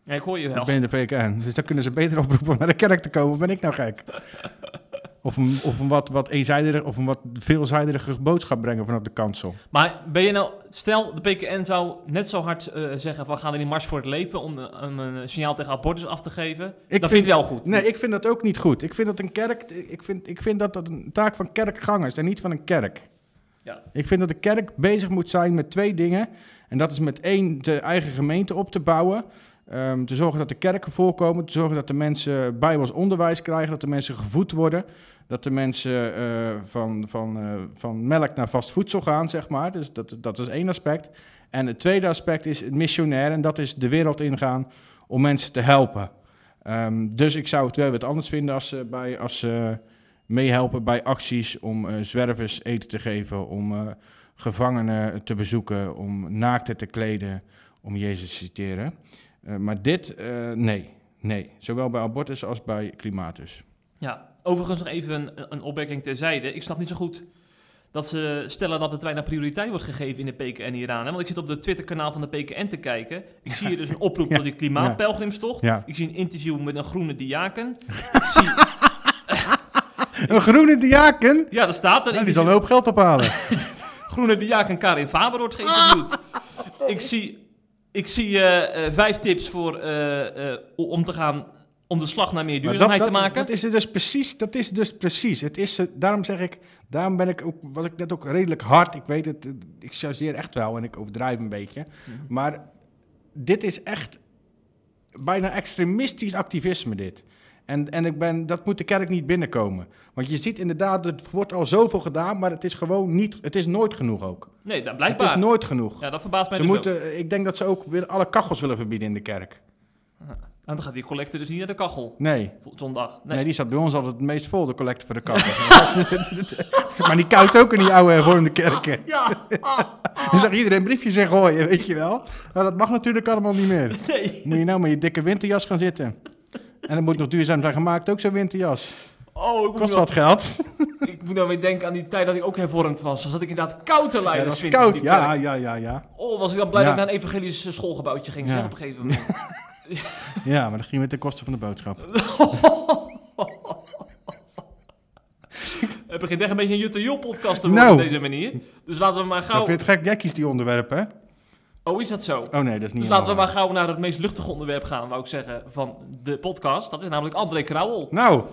Ja, ik hoor je wel. binnen de PKN. Dus dan kunnen ze beter oproepen om naar de kerk te komen. Ben ik nou gek? Of een, of een wat, wat eenzijdige of een wat veelzijdige boodschap brengen vanaf de kansel. Maar ben je nou, stel de PKN zou net zo hard eh, zeggen van we gaan in die Mars voor het Leven om, eh, om een signaal tegen abortus af te geven. Ik dat vind- vind je wel goed. Nee, ik vind dat ook niet goed. Ik vind dat een kerk, ik vind, ik vind dat dat een taak van kerkgangers en niet van een kerk. Ja. Ik vind dat de kerk bezig moet zijn met twee dingen. En dat is met één, de eigen gemeente op te bouwen. Ehm, te zorgen dat de kerken voorkomen. Te zorgen dat de mensen bijbels onderwijs krijgen. Dat de mensen gevoed worden. Dat de mensen eh, van, van, eh, van melk naar vast voedsel gaan, zeg maar. Dus dat, dat is één aspect. En het tweede aspect is het missionair. En dat is de wereld ingaan om mensen te helpen. Ehm, dus ik zou het wel wat anders vinden als ze, bij, als ze meehelpen bij acties om eh, zwervers eten te geven, om eh, gevangenen te bezoeken, om naakten te kleden, om Jezus te citeren. Eh, maar dit, eh, nee, nee. Zowel bij abortus als bij klimatus. Ja, overigens nog even een, een opmerking terzijde. Ik snap niet zo goed dat ze stellen dat het weinig prioriteit wordt gegeven in de PKN Iran. Hè? Want ik zit op de Twitter-kanaal van de PKN te kijken. Ik zie hier dus een oproep Ja. tot die klimaatpelgrimstocht. Ja. Ik zie een interview met een groene diaken. ik zie, Een groene diaken? ja, daar staat er. Nou, die zal een hoop geld ophalen. Groene diaken Karin Faber wordt geïnterviewd. ik zie, ik zie eh, eh, vijf tips voor, eh, om te gaan om de slag naar meer duurzaamheid te maken. Dat is dus precies. Dat is dus precies. Het is, daarom zeg ik, daarom ben ik ook, was ik net ook redelijk hard. Ik weet het, ik chargeer echt wel en ik overdrijf een beetje. Mhm. Maar dit is echt bijna extremistisch activisme dit. En, en ik ben, dat moet de kerk niet binnenkomen. Want je ziet inderdaad, er wordt al zoveel gedaan, maar het is gewoon niet, het is nooit genoeg ook. nee, dat Het blijkbaar. is nooit genoeg. Ja, dat verbaast mij Ze dus ook. moeten, ik denk dat ze ook weer alle kachels willen verbieden in de kerk. En dan gaat die collector dus niet naar de kachel. Nee. Zondag. Nee. Nee. die zat bij ons altijd het meest vol, de collecte voor de kachel. maar die koud ook in die oude hervormde kerken. Ja. Dan zag iedereen briefjes in gooien, weet je wel. Maar dat mag natuurlijk allemaal niet meer. Nee. Moet je nou met je dikke winterjas gaan zitten. En dan moet nog duurzaam zijn gemaakt, ook zo'n winterjas. Oh, ik Kost wat geld. ik moet nou weer denken aan die tijd dat ik ook hervormd was. Dan zat ik inderdaad koud te Ja, lijden. dat was winters koud. Ja, ja, ja, ja. Oh, was ik dan blij Ja. dat ik naar een evangelisch eh, schoolgebouwtje ging, Ja. zeg, op een gegeven moment. Ja, maar dat ging met de kosten van de boodschap. Het begint echt een beetje een Jutta Jol podcast te worden Nou. op deze manier. Dus laten we maar Dat gauw... vind je het gek, Jackies, die onderwerpen, hè? Oh, is dat zo? Oh nee, dat is niet Dus laten we maar gauw naar het meest luchtige onderwerp gaan, wou ik zeggen, van de podcast. Dat is namelijk André Krauwel. waar. Nou.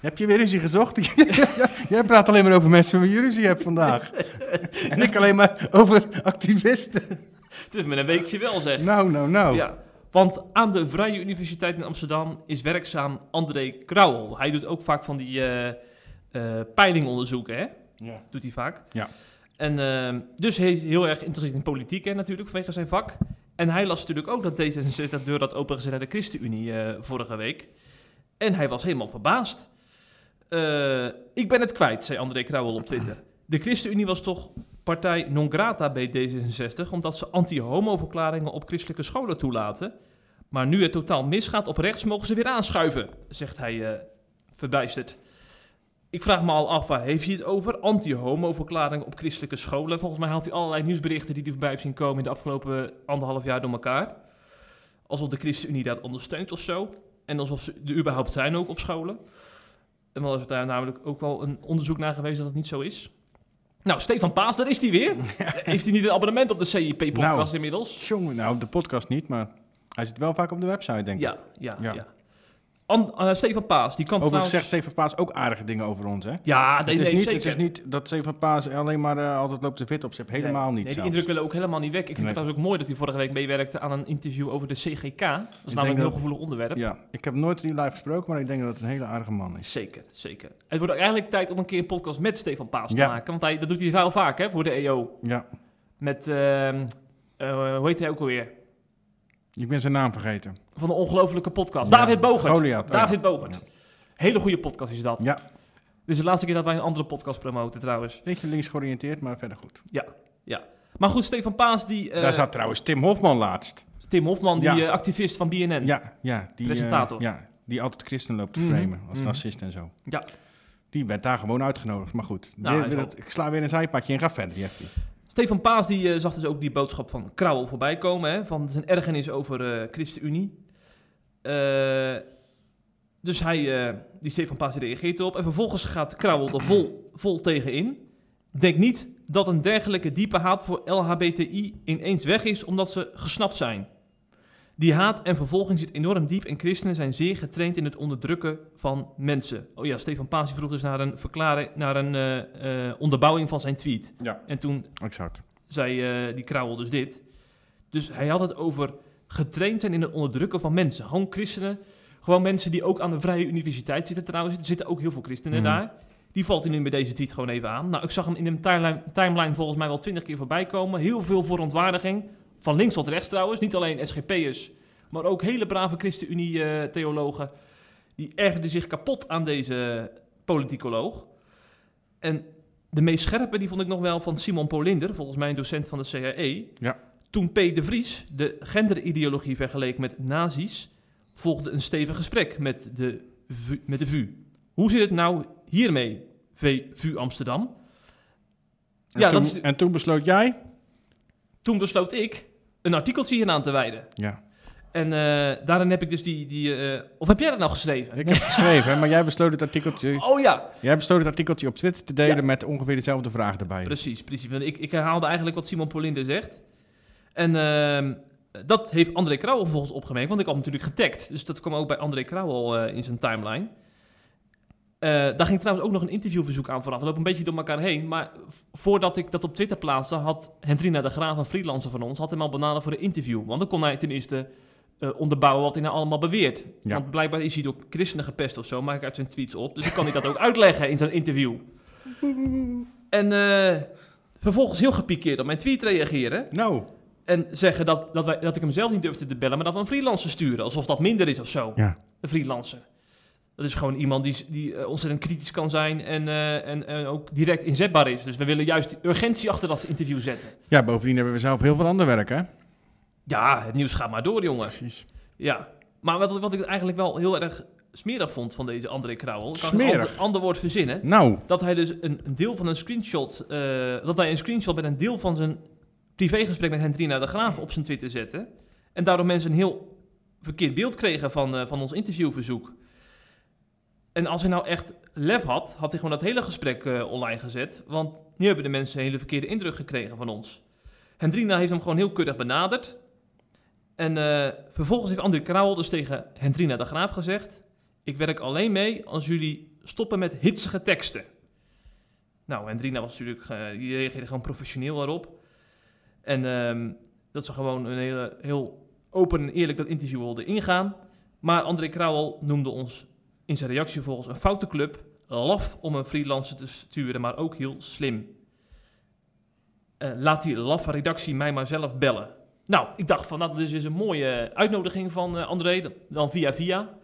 Heb je weer ruzie gezocht? Jij praat alleen maar over mensen wie je ruzie hebt vandaag. en ik alleen maar over activisten. Het is met een weekje wel, zeg. Nou, nou, nou. Ja, want aan de Vrije Universiteit in Amsterdam is werkzaam André Krauwel. Hij doet ook vaak van die eh, peilingonderzoeken, hè? Ja. Doet hij vaak. Ja. En ehm, dus is heel erg geïnteresseerd in politiek, hè, natuurlijk, vanwege zijn vak. En hij las natuurlijk ook dat D66 deur had opengezet naar de ChristenUnie eh, vorige week. En hij was helemaal verbaasd. Eh, ik ben het kwijt, zei André Krauwel op Twitter. De ChristenUnie was toch partij non grata bij D66, omdat ze anti-homo-verklaringen op christelijke scholen toelaten. Maar nu het totaal misgaat op rechts, mogen ze weer aanschuiven, zegt hij eh, verbijsterd. Ik vraag me al af, waar heeft hij het over? Anti-homo-verklaringen op christelijke scholen. Volgens mij haalt hij allerlei nieuwsberichten die hij voorbij heeft zien komen in de afgelopen anderhalf jaar door elkaar. Alsof de ChristenUnie dat ondersteunt of zo. En alsof ze er überhaupt zijn ook op scholen. En wel is daar namelijk ook wel een onderzoek naar geweest dat het niet zo is. Nou, Stefan Paas, daar is hij weer. Heeft hij niet een abonnement op de CIP-podcast Nou. inmiddels? Jongen, nou, de podcast niet, maar hij zit wel vaak op de website, denk ik. Ja, ja, ja. Ja. An- eh, Stefan Paas, die kan Overigens trouwens... zegt Steven Paas ook aardige dingen over ons, hè? Ja, nee, het, is nee, niet, zeker. het is niet dat Steven Paas alleen maar eh, altijd loopt te fit op zich. Helemaal nee, niet Nee, die indruk willen ook helemaal niet weg. Ik vind het trouwens ook mooi dat hij vorige week meewerkte aan een interview over de CGK. Dat is namelijk een heel dat- gevoelig onderwerp. Ja, ik heb nooit die live gesproken, maar ik denk dat het een hele aardige man is. Zeker, zeker. Het wordt ook eigenlijk tijd om een keer een podcast met Stefan Paas te Ja. maken. Want hij, dat doet hij wel vaak hè, voor de EO. Ja, Met, ehm, eh, hoe heet hij ook alweer? Ik ben zijn naam vergeten. Van de ongelofelijke podcast. Ja, David Bogert. Goliath, oh ja. David Bogert. Hele goede podcast is dat. Ja, Dit is de laatste keer dat wij een andere podcast promoten trouwens. beetje links georiënteerd, maar verder goed. Maar goed, Stefan Paas, die, eh, Daar zat trouwens Tim Hofman laatst. Tim Hofman, die Ja. eh, activist van BNN. Ja, ja. Die, eh, Presentator. ja, die altijd christen loopt te Mhm, framen als mhm. narcist en zo. Ja. Die werd daar gewoon uitgenodigd. Maar goed, Nou, Weer- ik sla weer een zijpadje en ga verder, Jeffrey. Stefan Paas die, eh, zag dus ook die boodschap van Krauwel voorbij komen. Hè, van zijn ergernis over eh ChristenUnie. Eh, dus hij, die Stefan Paas reageert erop. En vervolgens gaat Krauwel er vol, vol tegen in. Denk niet dat een dergelijke diepe haat voor LHBTI ineens weg is omdat ze gesnapt zijn. Die haat en vervolging zit enorm diep en christenen zijn zeer getraind in het onderdrukken van mensen. Oh ja, Stefan Paas die vroeg dus naar een verklaring, naar een eh, eh, onderbouwing van zijn tweet. Ja, En toen exact. zei eh, die Krauwel dus dit. Dus hij had het over getraind zijn in het onderdrukken van mensen. Gewoon christenen, gewoon mensen die ook aan de Vrije Universiteit zitten trouwens. Er zitten ook heel veel christenen Mhm. daar. Die valt hij nu met deze tweet gewoon even aan. Nou, ik zag hem in de timeline, timeline volgens mij wel twintig keer voorbij komen. Heel veel verontwaardiging. Van links tot rechts trouwens. Niet alleen SGP'ers, maar ook hele brave ChristenUnie-theologen. die ergerden zich kapot aan deze politicoloog. En de meest scherpe, die vond ik nog wel van Simon Polinder, volgens mij een docent van de CAE. Ja. Toen P. de Vries de genderideologie vergeleek met nazi's, volgde een stevig gesprek met de, VU, met de VU. Hoe zit het nou hiermee, VU Amsterdam? En, Ja, toen, dat is- en toen besloot jij? Toen besloot ik een artikeltje hieraan te wijden. Ja, En eh, daarin heb ik dus die... die eh, of heb jij dat nou geschreven? ik heb geschreven, maar jij besloot het artikeltje, Oh ja, jij besloot het artikeltje op Twitter te delen Ja. met ongeveer dezelfde vraag erbij. Precies, precies. Want Ik, ik herhaalde eigenlijk wat Simon Polinder zegt. En ehm, dat heeft André Krauwel vervolgens opgemerkt, want ik had hem natuurlijk getagd. Dus dat kwam ook bij André Krauwel eh, in zijn timeline. Eh, daar ging trouwens ook nog een interviewverzoek aan vooraf. We lopen een beetje door elkaar heen. Maar voordat ik dat op Twitter plaatste, had Hendrina de Graaf, een freelancer van ons, had hem al benaderd voor een interview. Want dan kon hij tenminste eh, onderbouwen wat hij nou allemaal beweert. Ja. Want blijkbaar is hij door christenen gepest of zo, maak ik uit zijn tweets op. Dus ik kan hij dat ook uitleggen in zijn interview. En eh, vervolgens heel gepikeerd op mijn tweet reageren. Nou, En zeggen dat, dat, wij, dat ik hem zelf niet durfde te bellen, maar dat we een freelancer sturen. Alsof dat minder is of zo. ja. Een freelancer. Dat is gewoon iemand die, die eh, ontzettend kritisch kan zijn en, eh, en, en ook direct inzetbaar is. Dus we willen juist die urgentie achter dat interview zetten. ja, bovendien hebben we zelf heel veel ander werk, hè? Ja, het nieuws gaat maar door, jongen. Precies. Ja. Maar wat, wat ik eigenlijk wel heel erg smerig vond van deze André Krauwel. Ik kan Smerig? een ander, ander woord verzinnen. Nou, Dat hij dus een, een deel van een screenshot... eh, dat hij een screenshot met een deel van zijn privégesprek met Hendrina de Graaf op zijn Twitter zette. En daardoor mensen een heel verkeerd beeld kregen van, van ons interviewverzoek. En als hij nou echt lef had, had hij gewoon dat hele gesprek eh, online gezet. Want nu hebben de mensen een hele verkeerde indruk gekregen van ons. Hendrina heeft hem gewoon heel keurig benaderd. En eh, vervolgens heeft André Krauwel dus tegen Hendrina de Graaf gezegd... Ik werk alleen mee als jullie stoppen met hitsige teksten. Nou, Hendrina was natuurlijk, eh, die reageerde gewoon professioneel erop. En ehm, dat ze gewoon een hele, heel open en eerlijk dat interview wilden ingaan. Maar André Krauwel noemde ons in zijn reactie volgens een foute club. Laf om een freelancer te sturen, maar ook heel slim. Eh, laat die laffe redactie mij maar zelf bellen. Nou, ik dacht van, nou, dit is een mooie uitnodiging van eh, André, dan via via.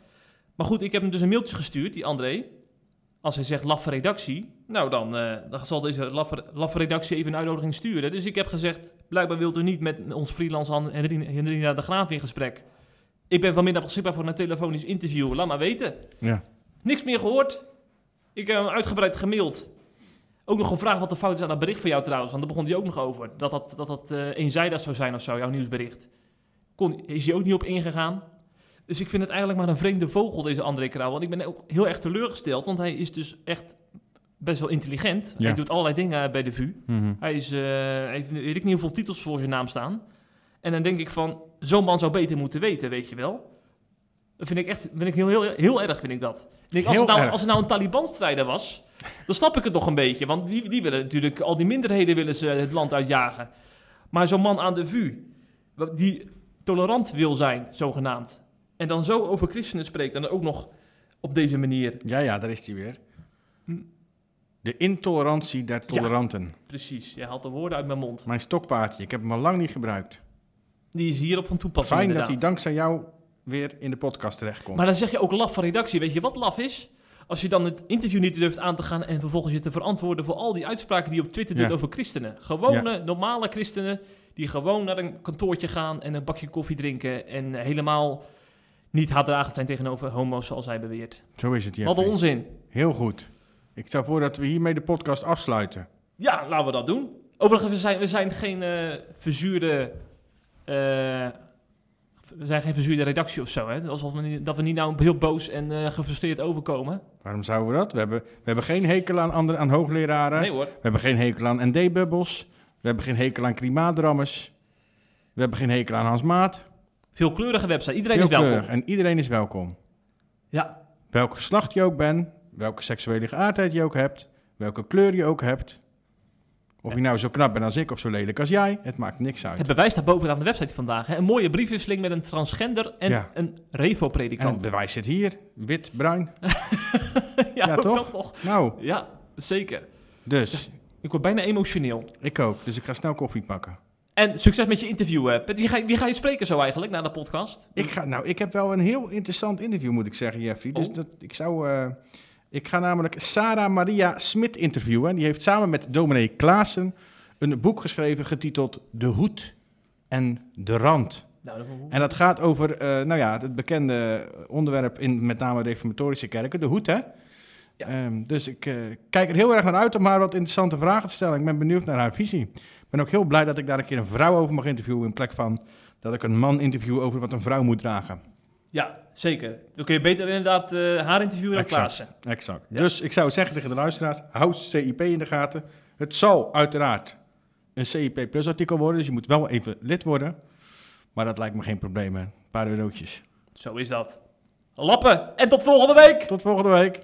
Maar goed, ik heb hem dus een mailtje gestuurd, die André. Als hij zegt laffe redactie, nou dan, eh, dan zal deze laffe, redactie even een uitnodiging sturen. Dus ik heb gezegd, blijkbaar wilt u niet met ons freelance Hen- Hendrina Hendrina de Graaf in gesprek. Ik ben vanmiddag beschikbaar voor een telefonisch interview, laat maar weten. ja. Niks meer gehoord. Ik heb hem uitgebreid gemaild. Ook nog gevraagd wat de fout is aan dat bericht van jou trouwens, want daar begon hij ook nog over. Dat dat, dat, dat eh, eenzijdig zou zijn of zo, jouw nieuwsbericht. Kon, is hij ook niet op ingegaan. Dus ik vind het eigenlijk maar een vreemde vogel, deze André Krauw. Want ik ben ook heel erg teleurgesteld, want hij is dus echt best wel intelligent. Ja. Hij doet allerlei dingen bij de VU. Mhm. Hij, is, hij heeft weet ik niet hoeveel titels voor zijn naam staan. En dan denk ik van, zo'n man zou beter moeten weten, weet je wel. Dat vind ik echt vind ik heel, heel, heel erg, vind ik dat. Ik denk, als, het nou, erg. als het nou een Taliban-strijder was, dan snap ik het nog een beetje. Want die, die willen natuurlijk, al die minderheden willen ze het land uitjagen. Maar zo'n man aan de VU, die tolerant wil zijn, zogenaamd. En dan zo over christenen spreekt en dan ook nog op deze manier. Ja, ja, daar is hij weer. De intolerantie der toleranten. Precies, jij haalt de woorden uit mijn mond. Mijn stokpaardje, ik heb hem al lang niet gebruikt. Die is hierop van toepassing Fijn dat hij dankzij jou weer in de podcast terechtkomt. Maar dan zeg je ook laf van redactie. Weet je wat laf is? Als je dan het interview niet durft aan te gaan en vervolgens je te verantwoorden voor al die uitspraken die je op Twitter doet Ja. over christenen. Gewone, normale christenen die gewoon naar een kantoortje gaan en een bakje koffie drinken en helemaal niet haatdragend zijn tegenover homo's zoals hij beweert. Zo is het, Wat een Jeffrey. onzin. Heel goed. Ik stel voor dat we hiermee de podcast afsluiten. Ja, laten we dat doen. Overigens, we zijn, we zijn geen eh, verzuurde... eh, we zijn geen verzuurde redactie of zo, hè? Alsof we niet, dat we niet nou heel boos en eh, gefrustreerd overkomen. Waarom zouden we dat? We hebben, we hebben geen hekel aan, andere, aan hoogleraren. Nee hoor. We hebben geen hekel aan ND-bubbels. We hebben geen hekel aan klimaatdrammers. We hebben geen hekel aan Hans Maat. Veelkleurige website. Iedereen is Veelkleurig. welkom. En iedereen is welkom. Ja, Welk geslacht je ook bent, welke seksuele geaardheid je ook hebt, welke kleur je ook hebt. Of je nou zo knap bent als ik of zo lelijk als jij, het maakt niks uit. het bewijs staat bovenaan de website vandaag. Hè? Een mooie briefwisseling met een transgender en Ja. een En het revo-predikant. bewijs zit hier, wit, bruin. ja, toch? nog. Nou, Ja, zeker. dus, Ik word bijna emotioneel. ik ook. Dus ik ga snel koffie pakken. En succes met je interview. Pet. Wie, ga, wie ga je spreken zo eigenlijk na de podcast? Ik, ga, nou, ik heb wel een heel interessant interview, moet ik zeggen, Jeffrey. Dus Oh. dat, ik zou... eh, ik ga namelijk Sarah Maria Smit interviewen. Die heeft samen met dominee Klaassen een boek geschreven getiteld De Hoed en de Rand. Nou, En dat gaat over, eh, nou ja, het bekende onderwerp in met name reformatorische kerken, de hoed, hè? Ja. Ehm, dus ik eh, kijk er heel erg naar uit om haar wat interessante vragen te stellen. Ik ben benieuwd naar haar visie. Ik ben ook heel blij dat ik daar een keer een vrouw over mag interviewen in plek van dat ik een man interview over wat een vrouw moet dragen. Ja, zeker. Dan kun je beter inderdaad eh, haar interviewen dan Exact. Klaassen. Exact. Ja. Dus ik zou zeggen tegen de luisteraars, hou CIP in de gaten. Het zal uiteraard een CIP Plus artikel worden, dus je moet wel even lid worden. Maar dat lijkt me geen probleem, hè. Een paar eurotjes. Zo is dat. Lappen en tot volgende week! Tot volgende week.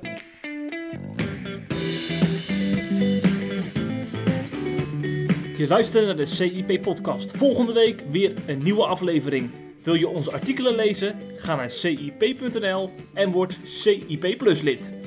Je luistert naar de CIP-podcast. Volgende week weer een nieuwe aflevering. Wil je onze artikelen lezen? Ga naar cip.nl en word CIP Plus lid.